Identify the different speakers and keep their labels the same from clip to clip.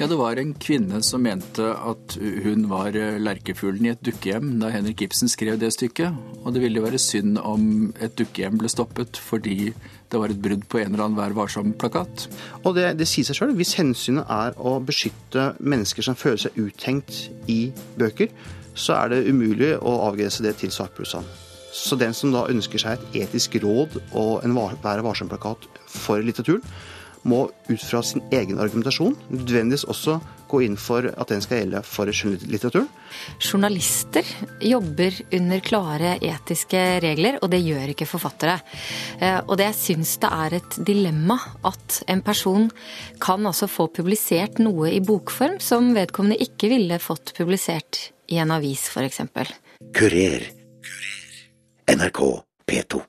Speaker 1: Ja, det var en kvinne som mente at hun var lerkefuglen i et dukkehjem da Henrik Ibsen skrev det stykket. Og det ville være synd om et dukkehjem ble stoppet fordi det var et brudd på en eller annen Vær varsom-plakat.
Speaker 2: Og det, det sier seg sjøl. Hvis hensynet er å beskytte mennesker som føler seg uthengt i bøker, så er det umulig å avgrense det til sakprosaen. Så den som da ønsker seg et etisk råd og en Vær varsom-plakat for litteraturen, må ut fra sin egen argumentasjon nødvendigvis også gå inn for at den skal gjelde for skjønnlitteraturen.
Speaker 3: Journalister jobber under klare etiske regler, og det gjør ikke forfattere. Eh, og det jeg syns det er et dilemma at en person kan altså få publisert noe i bokform som vedkommende ikke ville fått publisert i en avis, f.eks.
Speaker 4: Kurer. NRK P2.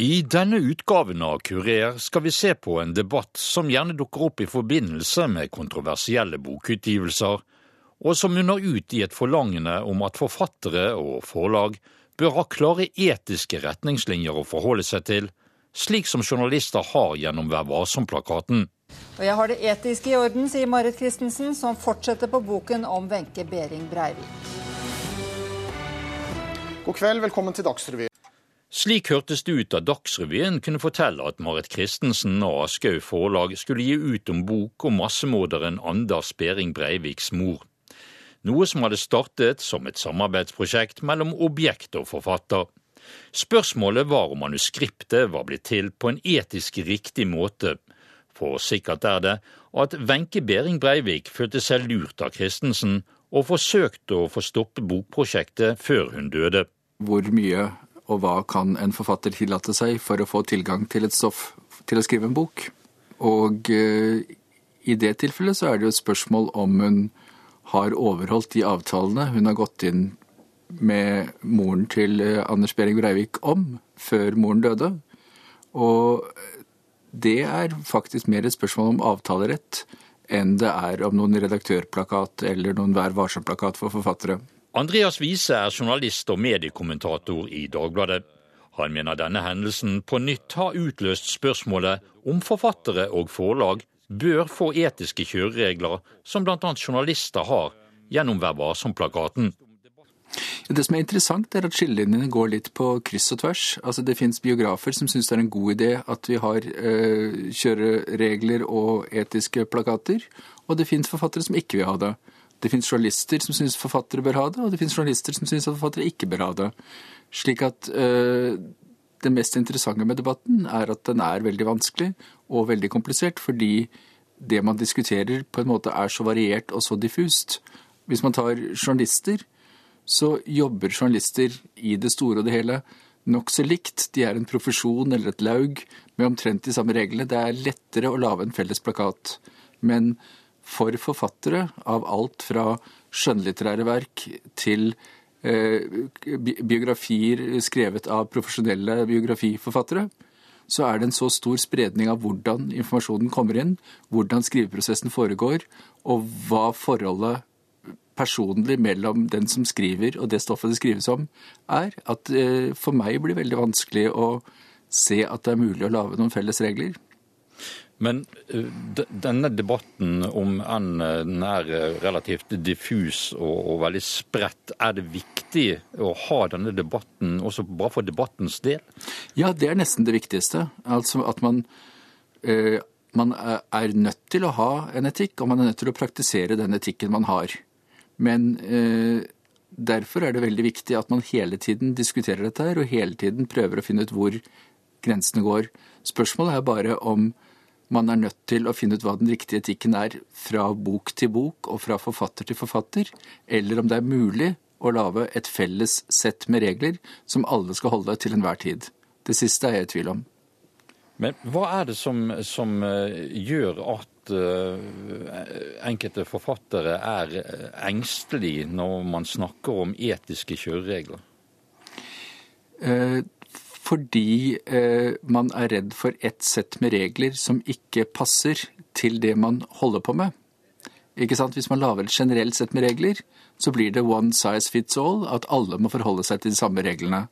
Speaker 5: I denne utgaven av Kurer skal vi se på en debatt som gjerne dukker opp i forbindelse med kontroversielle bokutgivelser, og som munner ut i et forlangende om at forfattere og forlag bør ha klare etiske retningslinjer å forholde seg til, slik som journalister har gjennom Vær varsom-plakaten.
Speaker 6: Og jeg har det etiske i orden, sier Marit Christensen, som fortsetter på boken om Wenche Behring Breivik.
Speaker 7: God kveld, velkommen til Dagsrevyen.
Speaker 5: Slik hørtes det ut da Dagsrevyen kunne fortelle at Marit Christensen og Aschehoug Forlag skulle gi ut om bok om massemorderen Anders Behring Breiviks mor. Noe som hadde startet som et samarbeidsprosjekt mellom objekt og forfatter. Spørsmålet var om manuskriptet var blitt til på en etisk riktig måte. For sikkert er det at Wenche Behring Breivik følte seg lurt av Christensen og forsøkte å få stoppe bokprosjektet før hun døde.
Speaker 1: Hvor mye og hva kan en forfatter tillate seg for å få tilgang til et stoff til å skrive en bok? Og eh, i det tilfellet så er det jo et spørsmål om hun har overholdt de avtalene hun har gått inn med moren til eh, Anders Behring Breivik om før moren døde. Og det er faktisk mer et spørsmål om avtalerett enn det er om noen redaktørplakat eller noen Vær varsom-plakat for forfattere.
Speaker 5: Andreas Wiese er journalist og mediekommentator i Dagbladet. Han mener denne hendelsen på nytt har utløst spørsmålet om forfattere og forlag bør få etiske kjøreregler som bl.a. journalister har gjennom Vær varsom-plakaten.
Speaker 1: Det som er interessant, er at skillelinjene går litt på kryss og tvers. Altså Det fins biografer som syns det er en god idé at vi har eh, kjøreregler og etiske plakater, og det fins forfattere som ikke vil ha det. Det finnes journalister som syns forfattere bør ha det, og det finnes journalister som syns at forfattere ikke bør ha det. Slik at øh, det mest interessante med debatten er at den er veldig vanskelig og veldig komplisert, fordi det man diskuterer på en måte er så variert og så diffust. Hvis man tar journalister, så jobber journalister i det store og det hele nokså likt. De er en profesjon eller et laug med omtrent de samme reglene. Det er lettere å lage en felles plakat. Men for forfattere av alt fra skjønnlitterære verk til eh, biografier skrevet av profesjonelle biografiforfattere, så er det en så stor spredning av hvordan informasjonen kommer inn, hvordan skriveprosessen foregår, og hva forholdet personlig mellom den som skriver og det stoffet det skrives om, er, at eh, for meg blir det veldig vanskelig å se at det er mulig å lage noen felles regler.
Speaker 5: Men eh, denne debatten, om enn eh, den er eh, relativt diffus og, og, veldig spredt, er det viktig å ha denne debatten også bare for debattens del?
Speaker 1: Ja, det er nesten det viktigste. Altså at man, eh, man er nødt til å ha en etikk, og man er nødt til å praktisere den etikken man har. Men eh, derfor er det veldig viktig at man hele tiden diskuterer dette her, og hele tiden prøver å finne ut hvor grensene går. Spørsmålet er bare om man er nødt til å finne ut hva den riktige etikken er fra bok til bok og fra forfatter til forfatter, eller om det er mulig å lage et felles sett med regler som alle skal holde til enhver tid. Det siste er jeg i tvil om.
Speaker 5: Men hva er det som, som eh, gjør at uh, enkelte forfattere er eh, engstelige når man snakker om etiske kjøreregler?
Speaker 1: Uh, fordi eh, man er redd for ett sett med regler som ikke passer til det man holder på med. Ikke sant? Hvis man lager et generelt sett med regler, så blir det one size fits all, at alle må forholde seg til de samme reglene.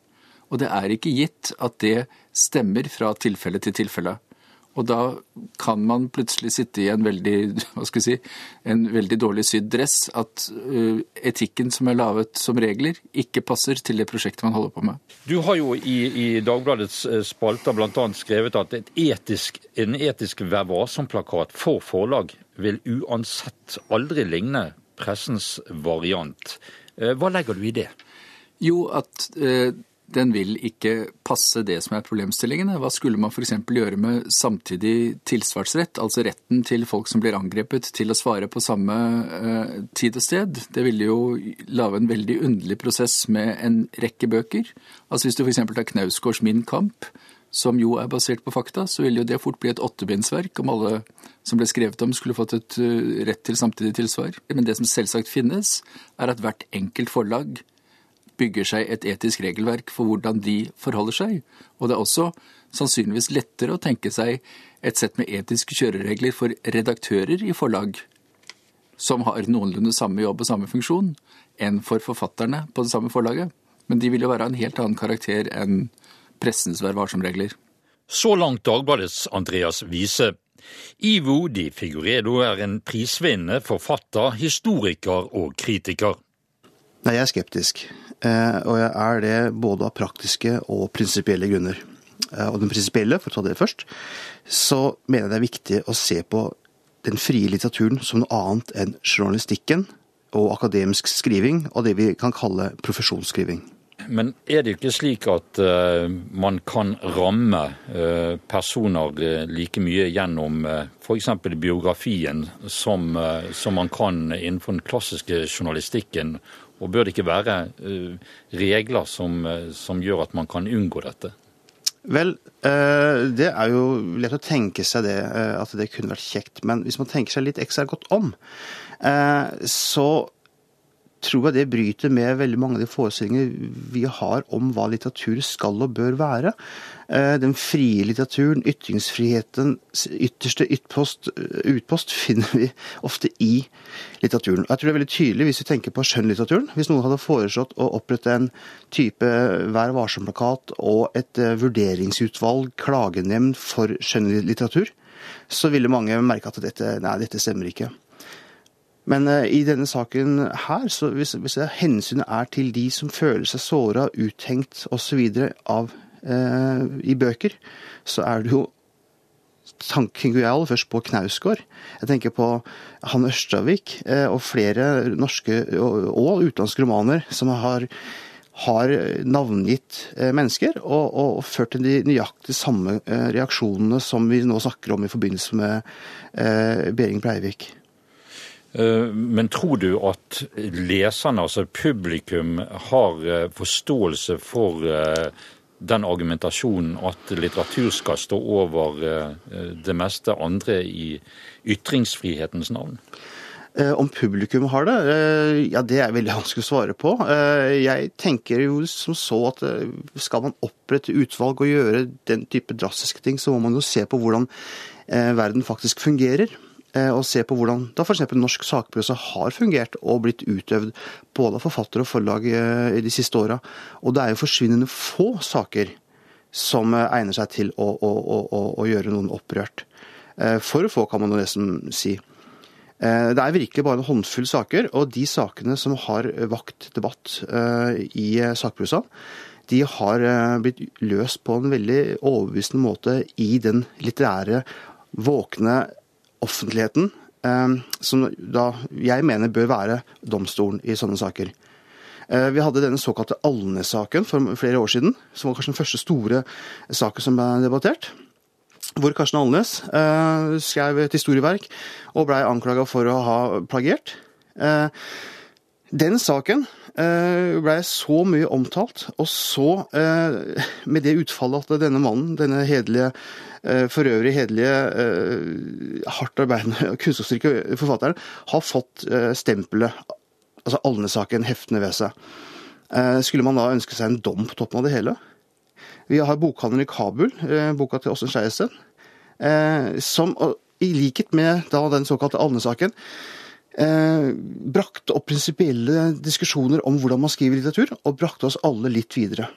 Speaker 1: Og det er ikke gitt at det stemmer fra tilfelle til tilfelle. Og da kan man plutselig sitte i en veldig, hva skal jeg si, en veldig dårlig sydd dress. At uh, etikken som er laget som regler, ikke passer til det prosjektet man holder på med.
Speaker 5: Du har jo i, i Dagbladets eh, spalter bl.a. skrevet at etisk, en etisk Vær varsom-plakat for forlag vil uansett aldri ligne pressens variant. Eh, hva legger du i det?
Speaker 1: Jo, at den vil ikke passe det som er problemstillingene. Hva skulle man f.eks. gjøre med samtidig tilsvarsrett, altså retten til folk som blir angrepet til å svare på samme uh, tid og sted? Det ville jo lage en veldig underlig prosess med en rekke bøker. Altså Hvis du f.eks. tar Knausgårds Min kamp, som jo er basert på fakta, så ville jo det fort bli et åttebindsverk om alle som ble skrevet om, skulle fått et uh, rett til samtidig tilsvar. Men det som selvsagt finnes, er at hvert enkelt forlag bygger seg et etisk regelverk for hvordan de forholder seg. Og det er også sannsynligvis lettere å tenke seg et sett med etiske kjøreregler for redaktører i forlag, som har noenlunde samme jobb og samme funksjon, enn for forfatterne på det samme forlaget. Men de vil jo være en helt annen karakter enn pressens Vær varsom-regler.
Speaker 5: Så langt Dagbladets Andreas Wiese. Ivo Di Figuredo er en prisvinnende forfatter, historiker og kritiker.
Speaker 2: Nei, jeg er skeptisk. Eh, og jeg er det både av praktiske og prinsipielle grunner. Eh, og den prinsipielle, for å ta det først, så mener jeg det er viktig å se på den frie litteraturen som noe annet enn journalistikken og akademisk skriving, og det vi kan kalle profesjonsskriving.
Speaker 5: Men er det ikke slik at uh, man kan ramme personer like mye gjennom uh, f.eks. biografien som man kan innenfor den klassiske journalistikken og bør det ikke være eh, regler som, eh, som gjør at man kan unngå dette?
Speaker 2: Vel, eh, det er jo lett å tenke seg det, at det kunne vært kjekt. Men hvis man tenker seg litt ekstra godt om, så tror jeg det bryter med veldig mange av de forestillinger vi har om hva litteratur skal og bør være. Eh, den frie litteraturen, ytringsfrihetens ytterste ytpost, eh, utpost, finner vi ofte i litteraturen. Jeg tror det er veldig tydelig hvis vi tenker på skjønnlitteraturen. Hvis noen hadde foreslått å opprette en type Vær varsom-plakat og et eh, vurderingsutvalg, klagenemnd for skjønnlitteratur, så ville mange merke at dette, nei, dette stemmer ikke. Men uh, i denne saken her, så hvis, hvis hensynet er til de som føler seg såra, uthengt osv. av eh, i bøker, så er det jo tenker jeg aller først på Knausgård. Jeg tenker på Han Ørstavik uh, og flere norske og, utenlandske romaner som har, har navngitt mennesker og, og, ført til de nøyaktig samme reaksjonene som vi nå snakker om i forbindelse med Behring Breivik.
Speaker 5: Eh, men tror du at leserne, altså publikum, har eh, forståelse for eh, den argumentasjonen at litteratur skal stå over det meste andre i ytringsfrihetens navn?
Speaker 2: Om publikum har det? Ja, det er veldig vanskelig å svare på. Jeg tenker jo som så at skal man opprette utvalg og gjøre den type drastiske ting, så må man jo se på hvordan verden faktisk fungerer. Eh, og se på hvordan da f.eks. norsk sakprosa har fungert og blitt utøvd både av forfattere og forlag eh, i de siste åra. Og det er jo forsvinnende få saker som eh, egner seg til å, å, å, å gjøre noen opprørt. For få, kan man jo nesten si. Det er virkelig bare en håndfull saker, og de sakene som har vakt debatt i sakprosa, de har blitt løst på en veldig overbevisende måte i den litterære, våkne offentligheten, eh, som da jeg mener bør være domstolen i sånne saker. Eh, vi hadde denne såkalte Alnes-saken for flere år siden, som var kanskje den første store saken som ble debattert. Hvor Karsten Alnes eh, skrev et historieverk og blei anklaga for å ha plagiert. Den saken blei så mye omtalt, og så med det utfallet at denne mannen, denne hederlige Eh, for øvrig hederlige, eh, hardt arbeidende kunnskapsrike forfatteren, har fått eh, stempelet, altså Alne-saken, heftende ved seg. Skulle man da ønske seg en dom på toppen av det hele? Vi har bokhandelen i Kabul, boka til Åsen Skeiesen, som i likhet med da den såkalte Alne-saken brakte opp prinsipielle diskusjoner om hvordan man skriver litteratur, og brakte oss alle litt videre.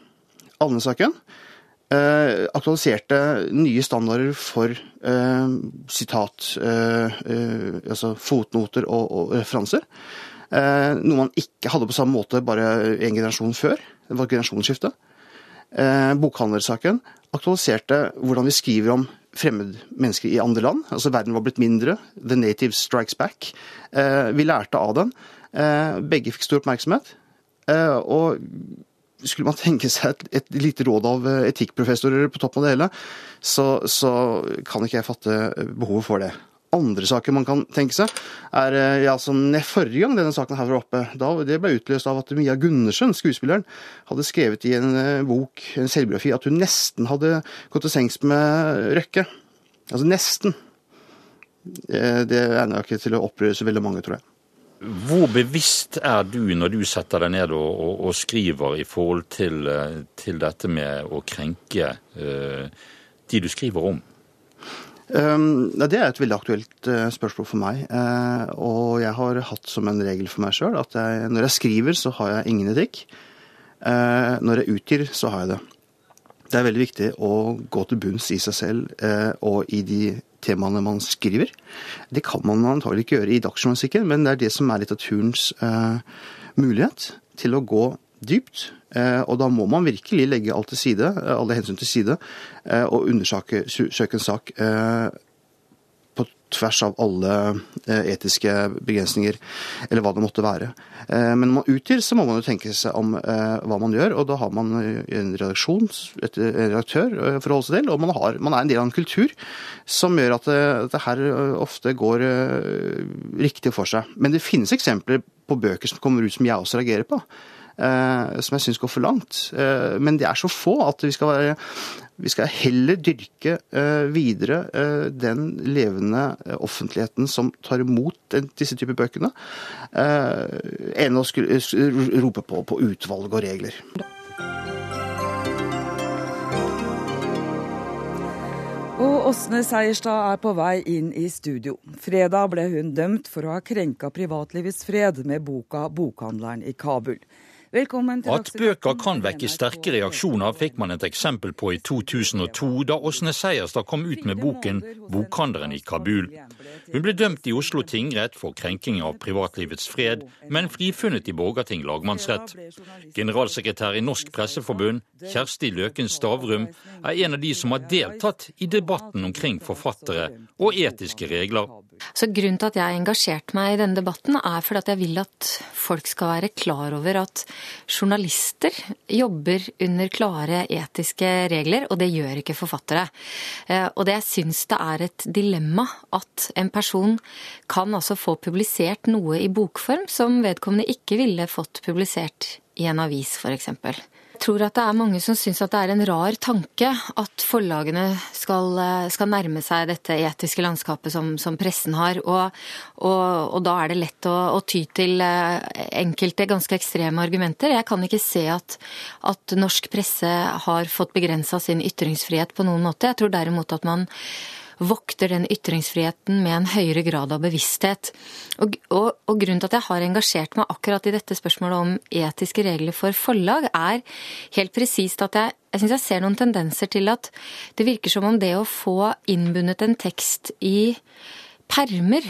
Speaker 2: Alne-saken eh, aktualiserte nye standarder for eh, sitat, eh, eh, altså fotnoter og, og referanser. Eh, noe man ikke hadde på samme måte bare en generasjon før. Det var et generasjonsskifte. Eh, bokhandlersaken aktualiserte hvordan vi skriver om fremmedmennesker i andre land. Altså Verden var blitt mindre. The native strikes back. Eh, vi lærte av den. Eh, begge fikk stor oppmerksomhet. Eh, og skulle man tenke seg et, et lite råd av etikkprofessorer på toppen av det hele, så, så kan ikke jeg fatte behovet for det. Andre saker man kan tenke seg, er eh, ja, som forrige gang denne saken her var oppe. Da, det ble utløst av at Mia Gundersen, skuespilleren, hadde skrevet i en eh, bok, en selvbiografi, at hun nesten hadde gått til sengs med Røkke. Altså nesten. Eh, Det egner ikke til å opprøre så veldig mange, tror jeg.
Speaker 5: Hvor bevisst er du når du setter deg ned og, og, og skriver i forhold til, til, dette med å krenke uh, de du skriver om?
Speaker 2: Um, det er et veldig aktuelt uh, spørsmål for meg. Uh, og jeg har hatt som en regel for meg sjøl at jeg, når jeg skriver, så har jeg ingen etikk. Uh, når jeg utgir, så har jeg det. Det er veldig viktig å gå til bunns i seg selv og i de temaene man skriver. Det kan man antagelig ikke gjøre i dagsjournalistikken, men det er det som er litteraturens mulighet til å gå dypt. Og da må man virkelig legge alt til side, alle hensyn til side, og undersøke søke en sak på tvers av alle etiske begrensninger, eller hva det måtte være. Men når man utgir, så må man jo tenke seg om hva man gjør, og da har man en redaksjon, et redaktør å forholde seg til, og man, har, man er en del av en kultur som gjør at det, det her ofte går riktig for seg. Men det finnes eksempler på bøker som kommer ut som jeg også reagerer på som jeg syns går for langt. Men det er så få at vi skal, være, vi skal heller dyrke videre den levende offentligheten som tar imot disse typer bøkene, enn å rope på, på utvalg og regler.
Speaker 8: Og Åsne Seierstad er på vei inn i studio. Fredag ble hun dømt for å ha krenka privatlivets fred med boka 'Bokhandleren i Kabul'.
Speaker 5: At bøker kan vekke sterke reaksjoner, fikk man et eksempel på i 2002, da Åsne Seierstad kom ut med boken 'Bokhandleren i Kabul'. Hun ble dømt i Oslo tingrett for krenking av privatlivets fred, men frifunnet i Borgarting lagmannsrett. Generalsekretær i Norsk Presseforbund, Kjersti Løken Stavrum, er en av de som har deltatt i debatten omkring forfattere og etiske regler.
Speaker 3: Så Grunnen til at jeg har engasjert meg i denne debatten, er fordi at jeg vil at folk skal være klar over at journalister jobber under klare etiske regler, og det gjør ikke forfattere. Og det jeg syns det er et dilemma at en person kan altså få publisert noe i bokform som vedkommende ikke ville fått publisert i en avis, f.eks. Tror at det er mange som syns at det er en rar tanke at forlagene skal, skal nærme seg dette etiske landskapet som, som pressen har. Og, og, og, da er det lett å, å, ty til enkelte ganske ekstreme argumenter. Jeg kan ikke se at, at norsk presse har fått begrensa sin ytringsfrihet på noen måte. Jeg tror derimot at man vokter den ytringsfriheten med en høyere grad av bevissthet. Og, og, og, grunnen til at jeg har engasjert meg akkurat i dette spørsmålet om etiske regler for forlag, er helt presist at jeg, jeg syns jeg ser noen tendenser til at det virker som om det å få innbundet en tekst i permer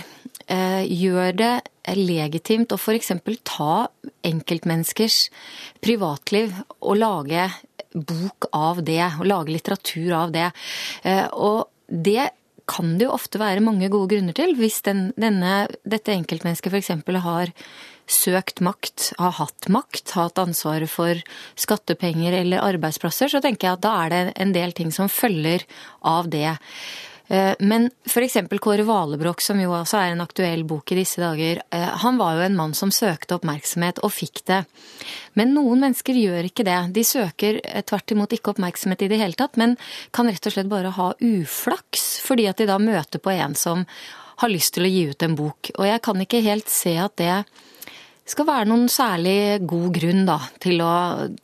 Speaker 3: eh, gjør det legitimt å f.eks. ta enkeltmenneskers privatliv og lage bok av det, og lage litteratur av det. Eh, og det kan det jo ofte være mange gode grunner til. Hvis den, denne, dette enkeltmennesket f.eks. har søkt makt, har hatt makt, har hatt ansvaret for skattepenger eller arbeidsplasser, så tenker jeg at da er det en del ting som følger av det. Men f.eks. Kåre Valebrokk, som jo altså er en aktuell bok i disse dager, han var jo en mann som søkte oppmerksomhet, og fikk det. Men noen mennesker gjør ikke det. De søker tvert imot ikke oppmerksomhet i det hele tatt, men kan rett og slett bare ha uflaks, fordi at de da møter på en som har lyst til å gi ut en bok. Og jeg kan ikke helt se at det skal være noen særlig god grunn da, til å,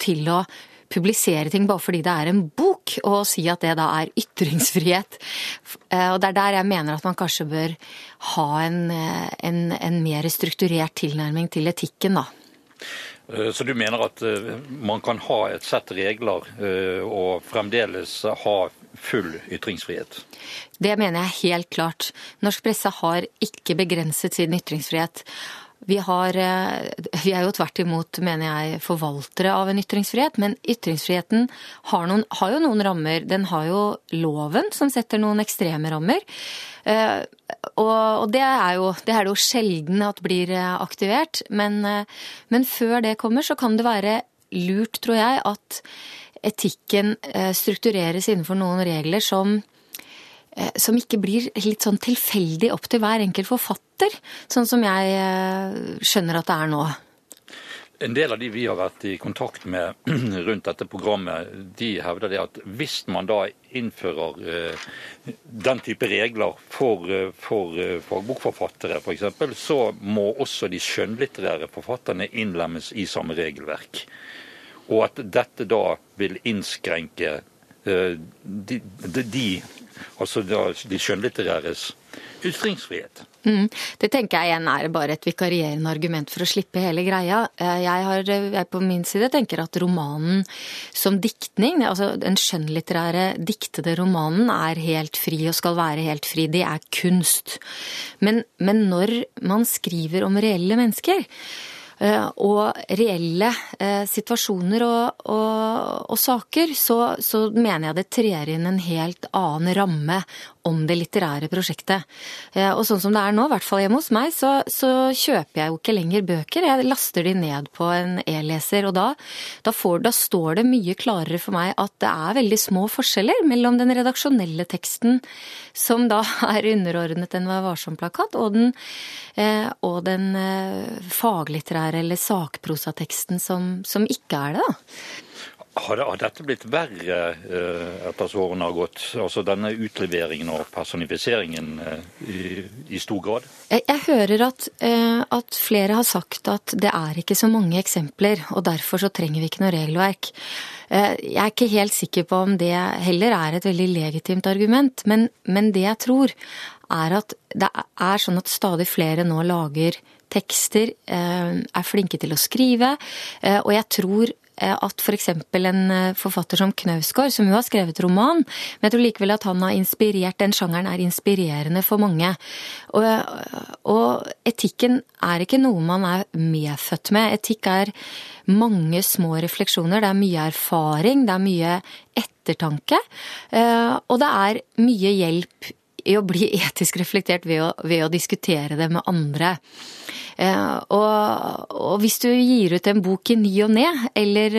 Speaker 3: til å publisere ting bare fordi det er en bok, og si at det da er ytringsfrihet. Og det er der jeg mener at man kanskje bør ha en, en, en mer strukturert tilnærming til etikken, da.
Speaker 5: Eh, så du mener at eh, man kan ha et sett regler eh, og fremdeles ha full ytringsfrihet?
Speaker 3: Det mener jeg helt klart. Norsk presse har ikke begrenset sin ytringsfrihet. Vi, har, vi, er jo tvert imot, mener jeg, forvaltere av en ytringsfrihet. Men ytringsfriheten har, noen, har, jo noen rammer. Den har jo loven, som setter noen ekstreme rammer. Og det er, jo, det er jo sjelden at blir aktivert. Men, men før det kommer, så kan det være lurt, tror jeg, at etikken struktureres innenfor noen regler som som ikke blir litt sånn tilfeldig opp til hver enkelt forfatter, sånn som jeg skjønner at det er nå.
Speaker 5: En del av de vi har vært i kontakt med rundt dette programmet, de hevder det at hvis man da innfører uh, den type regler for, for fagbokforfattere f.eks., så må også de skjønnlitterære forfatterne innlemmes i samme regelverk. Og at dette da vil innskrenke de, de, de altså de skjønnlitteræres ytringsfrihet.
Speaker 3: Mm. Det tenker jeg igjen er bare et vikarierende argument for å slippe hele greia. Eh, jeg, har, jeg på min side tenker at romanen som diktning, altså den skjønnlitterære diktede romanen, er helt fri og skal være helt fri. Det er kunst. Men, men når man skriver om reelle mennesker, Eh, og reelle eh, situasjoner og, og, og saker, så, så, mener jeg det trer inn en helt annen ramme om det litterære prosjektet. Eh, og sånn som det er nå, i hvert fall hjemme hos meg, så, så kjøper jeg jo ikke lenger bøker. Jeg laster de ned på en e-leser, og da, da, får, da, står det mye klarere for meg at det er veldig små forskjeller mellom den redaksjonelle teksten, som da er underordnet en Vær varsom-plakat, og den, og den faglitterære eller sakprosateksten som, som ikke er det, da.
Speaker 5: Har, det, har dette blitt verre eh, etter så årene har gått? Altså denne utleveringen og personifiseringen eh, i, i, stor grad?
Speaker 3: Jeg, jeg hører at, eh, at, flere har sagt at det er ikke så mange eksempler, og derfor så trenger vi ikke noe regelverk. Eh, jeg er ikke helt sikker på om det heller er et veldig legitimt argument, men, men det jeg tror er at det er sånn at stadig flere nå lager tekster, eh, er flinke til å skrive. Eh, og jeg tror at f.eks. For en forfatter som Knausgård, som jo har skrevet roman, men jeg tror likevel at han har inspirert, den sjangeren er inspirerende for mange. Og, og etikken er ikke noe man er medfødt med. Etikk er mange små refleksjoner, det er mye erfaring, det er mye ettertanke, og det er mye hjelp i å bli etisk reflektert ved å, ved å diskutere det med andre. Eh, og, og, hvis du gir ut en bok i ny og ne, eller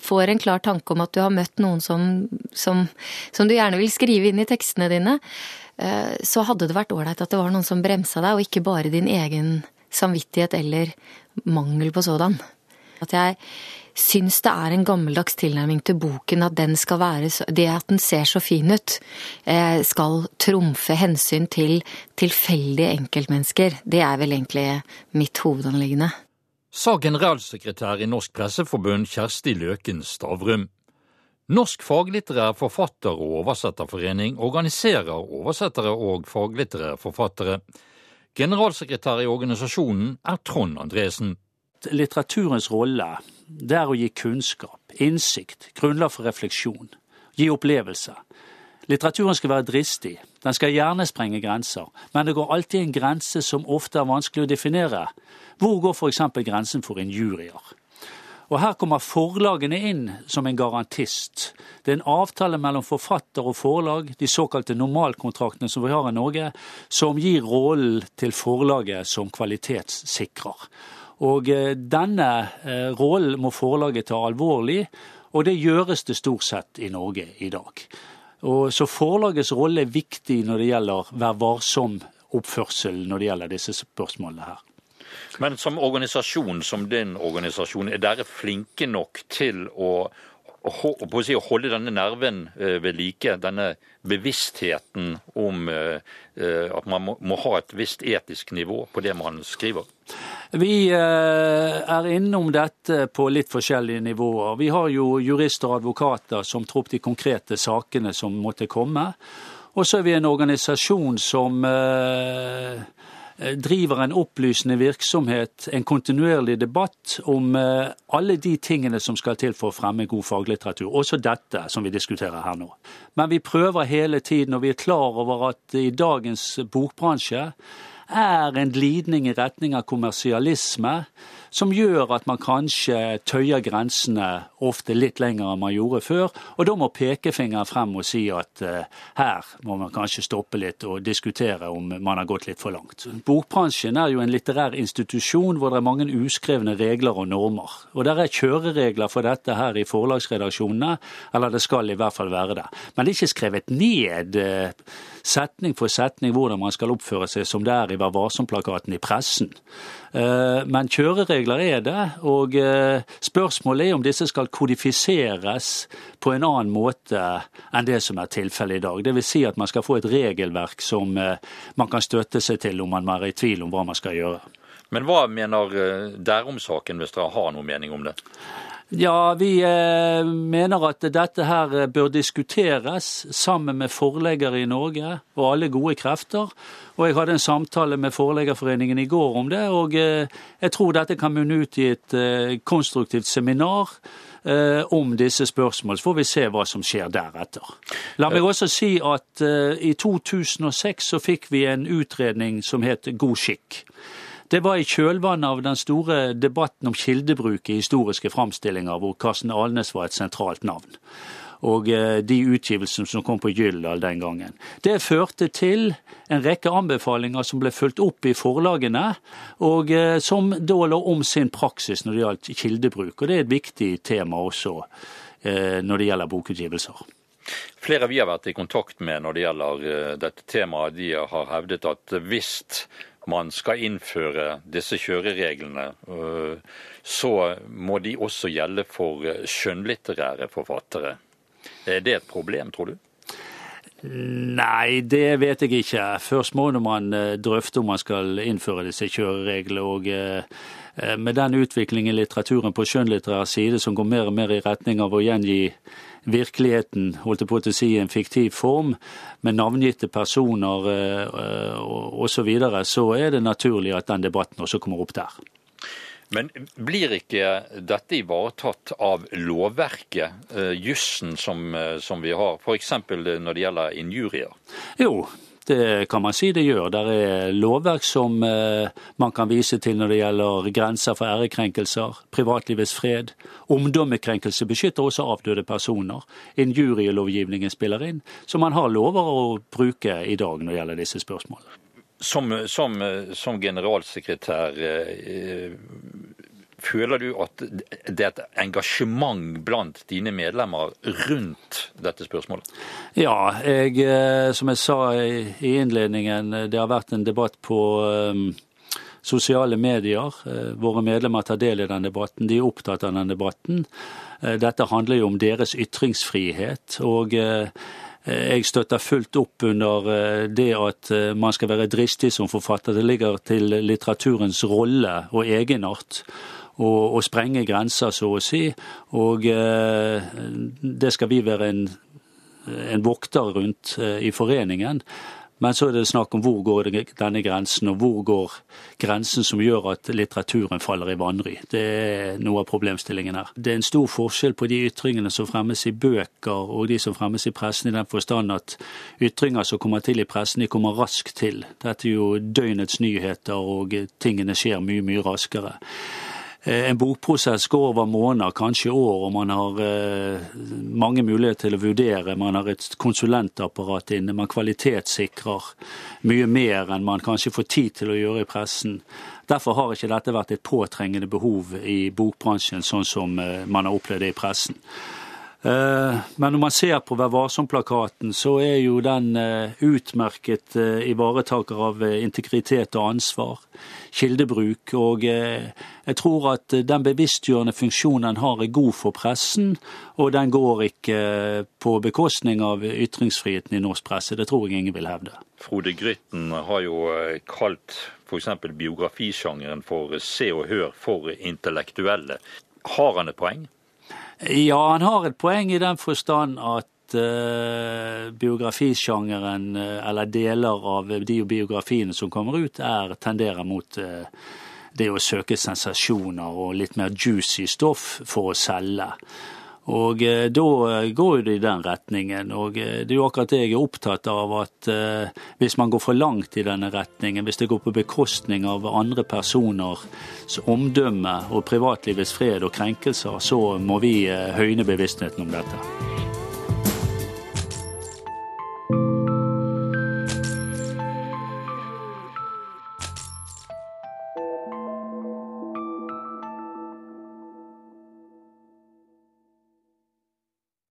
Speaker 3: får en klar tanke om at du har møtt noen som, som, som du gjerne vil skrive inn i tekstene dine, eh, så hadde det vært ålreit at det var noen som bremsa deg, og ikke bare din egen samvittighet eller mangel på sådan. At jeg syns det er en gammeldags tilnærming til boken at den skal være Det at den ser så fin ut, eh, skal trumfe hensyn til tilfeldige enkeltmennesker. Det er vel egentlig mitt hovedanliggende.
Speaker 5: Sa generalsekretær i Norsk Presseforbund Kjersti Løken Stavrum. Norsk faglitterær forfatter- og oversetterforening organiserer oversettere og faglitterære forfattere. Generalsekretær i organisasjonen er Trond Andresen.
Speaker 9: Litteraturens rolle det er å gi kunnskap, innsikt, grunnlag for refleksjon. Gi opplevelser. Litteraturen skal være dristig, den skal gjerne sprenge grenser, men det går alltid en grense som ofte er vanskelig å definere. Hvor går f.eks. grensen for injurier? Og Her kommer forlagene inn som en garantist. Det er en avtale mellom forfatter og forlag, de såkalte normalkontraktene som vi har i Norge, som gir rollen til forlaget som kvalitetssikrer. Og eh, denne eh, rollen må forlaget ta alvorlig, og det gjøres det stort sett i Norge i dag. Og så forlagets rolle er viktig når det gjelder vær varsom-oppførsel når det gjelder disse spørsmålene her.
Speaker 5: Men som organisasjon, som din organisasjon, er dere flinke nok til å å, si, holde denne nerven eh, ved like, denne bevisstheten om eh, eh, at man må, ha et visst etisk nivå på det man skriver?
Speaker 9: Vi er innom dette på litt forskjellige nivåer. Vi har jo jurister og advokater som tror på de konkrete sakene som måtte komme. Og så er vi en organisasjon som eh, driver en opplysende virksomhet, en kontinuerlig debatt om eh, alle de tingene som skal til for å fremme god faglitteratur. Også dette som vi diskuterer her nå. Men vi prøver hele tiden, og vi er klar over at i dagens bokbransje er en glidning i retning av kommersialisme som gjør at man kanskje tøyer grensene ofte litt lenger enn man gjorde før. Og da må pekefingeren frem og si at uh, her må man kanskje stoppe litt og diskutere om man har gått litt for langt. Bokbransjen er jo en litterær institusjon hvor det er mange uskrevne regler og normer. Og der er kjøreregler for dette her i forlagsredaksjonene, eller det skal i hvert fall være det. Men det er ikke skrevet ned uh, setning for setning hvordan man skal oppføre seg som det er i Vær varsom-plakaten i pressen. Uh, men kjøreregler regler er det, og eh, spørsmålet er om disse skal kodifiseres på en annen måte enn det som er tilfellet i dag. Dvs. Si at man skal få et regelverk som eh, man kan støtte seg til om man er i tvil om hva man skal gjøre.
Speaker 5: Men hva mener eh, dere om saken, hvis dere har noen mening om det?
Speaker 9: Ja, vi eh, mener at dette her bør diskuteres sammen med forleggere i Norge og alle gode krefter. Og jeg hadde en samtale med Forleggerforeningen i går om det, og eh, jeg tror dette kan munne ut i et eh, konstruktivt seminar om disse spørsmålene. Så får vi se hva som skjer deretter. La meg også si at i 2006 så fikk vi en utredning som het God skikk. Det var i kjølvannet av den store debatten om kildebruk i historiske framstillinger, hvor Karsten Alnes var et sentralt navn. Og eh, de utgivelsene som kom på Gyldal den gangen. Det førte til en rekke anbefalinger som ble fulgt opp i forlagene, og eh, som da la om sin praksis når det gjaldt kildebruk. Og det er et viktig tema også eh, når det gjelder bokutgivelser.
Speaker 5: Flere vi har vært i kontakt med når det gjelder dette temaet, de har hevdet at hvis man skal innføre disse kjørereglene, øh, så må de også gjelde for skjønnlitterære forfattere. Er det et problem, tror du?
Speaker 9: Nei, det vet jeg ikke. Først må man øh, drøfte om man skal innføre disse kjørereglene. og øh, med den utviklingen i litteraturen på skjønnlitterær side som går mer og mer i retning av å gjengi virkeligheten, holdt jeg på å si, en fiktiv form, med navngitte personer eh, osv., så, videre, så er det naturlig at den debatten også kommer opp der.
Speaker 5: Men blir ikke dette ivaretatt av lovverket, eh, jussen som, eh, som vi har, f.eks. når det gjelder injurier?
Speaker 9: Jo, det kan man si det gjør. Det er lovverk som eh, man kan vise til når det gjelder grenser for ærekrenkelser, privatlivets fred. Omdømmekrenkelse beskytter også avdøde personer. Injurielovgivningen spiller inn. Så man har lover å bruke i dag når det gjelder disse spørsmålene.
Speaker 5: Som, som, som generalsekretær eh, Føler du at det er et engasjement blant dine medlemmer rundt dette spørsmålet?
Speaker 9: Ja, jeg, eh, som jeg sa i innledningen, det har vært en debatt på um, sosiale medier. Eh, våre medlemmer tar del i den debatten. De er opptatt av den debatten. Dette handler jo om deres ytringsfrihet. og jeg støtter fullt opp under det at man skal være dristig som forfatter. Det ligger til litteraturens rolle og egenart og, og sprenge grenser, så å si. Og eh, det skal vi være en, en vokter rundt eh, i foreningen. Men så er det snakk om hvor går denne grensen, og hvor går grensen som gjør at litteraturen faller i vanry. Det er noe av problemstillingen her. Det er en stor forskjell på de ytringene som fremmes i bøker og de som fremmes i pressen, i den forstand at ytringer som kommer til i pressen, de kommer raskt til. Dette er jo døgnets nyheter, og tingene skjer mye, mye raskere. Eh, en bokprosess går over måneder, kanskje år, og man har eh, mange muligheter til å vurdere. Man har et konsulentapparat inne, man kvalitetssikrer mye mer enn man kanskje får tid til å gjøre i pressen. Derfor har ikke dette vært et påtrengende behov i bokbransjen, sånn som eh, man har opplevd det i pressen. Men når man ser på Vær varsom-plakaten, så er jo den utmerket ivaretaker av integritet og ansvar kildebruk. Og eh, jeg tror at den bevisstgjørende funksjonen den har, er god for pressen, og den går ikke eh, på bekostning av ytringsfriheten i norsk presse. Det tror jeg ingen vil hevde.
Speaker 5: Frode Grytten har jo eh, kalt f.eks. biografisjangeren for Se og Hør for intellektuelle. Har han et poeng?
Speaker 9: Ja, han har et poeng i den forstand at uh, biografisjangeren, uh, eller deler av de biografiene som kommer ut, er, tenderer mot uh, det å søke sensasjoner og litt mer juicy stoff for å selge. Og eh, da går det i den retningen. Og eh, det er jo akkurat det jeg er opptatt av, at eh, hvis man går for langt i denne retningen, hvis det går på bekostning av andre personers omdømme og privatlivets fred og krenkelser, så må vi høyne bevisstheten om dette.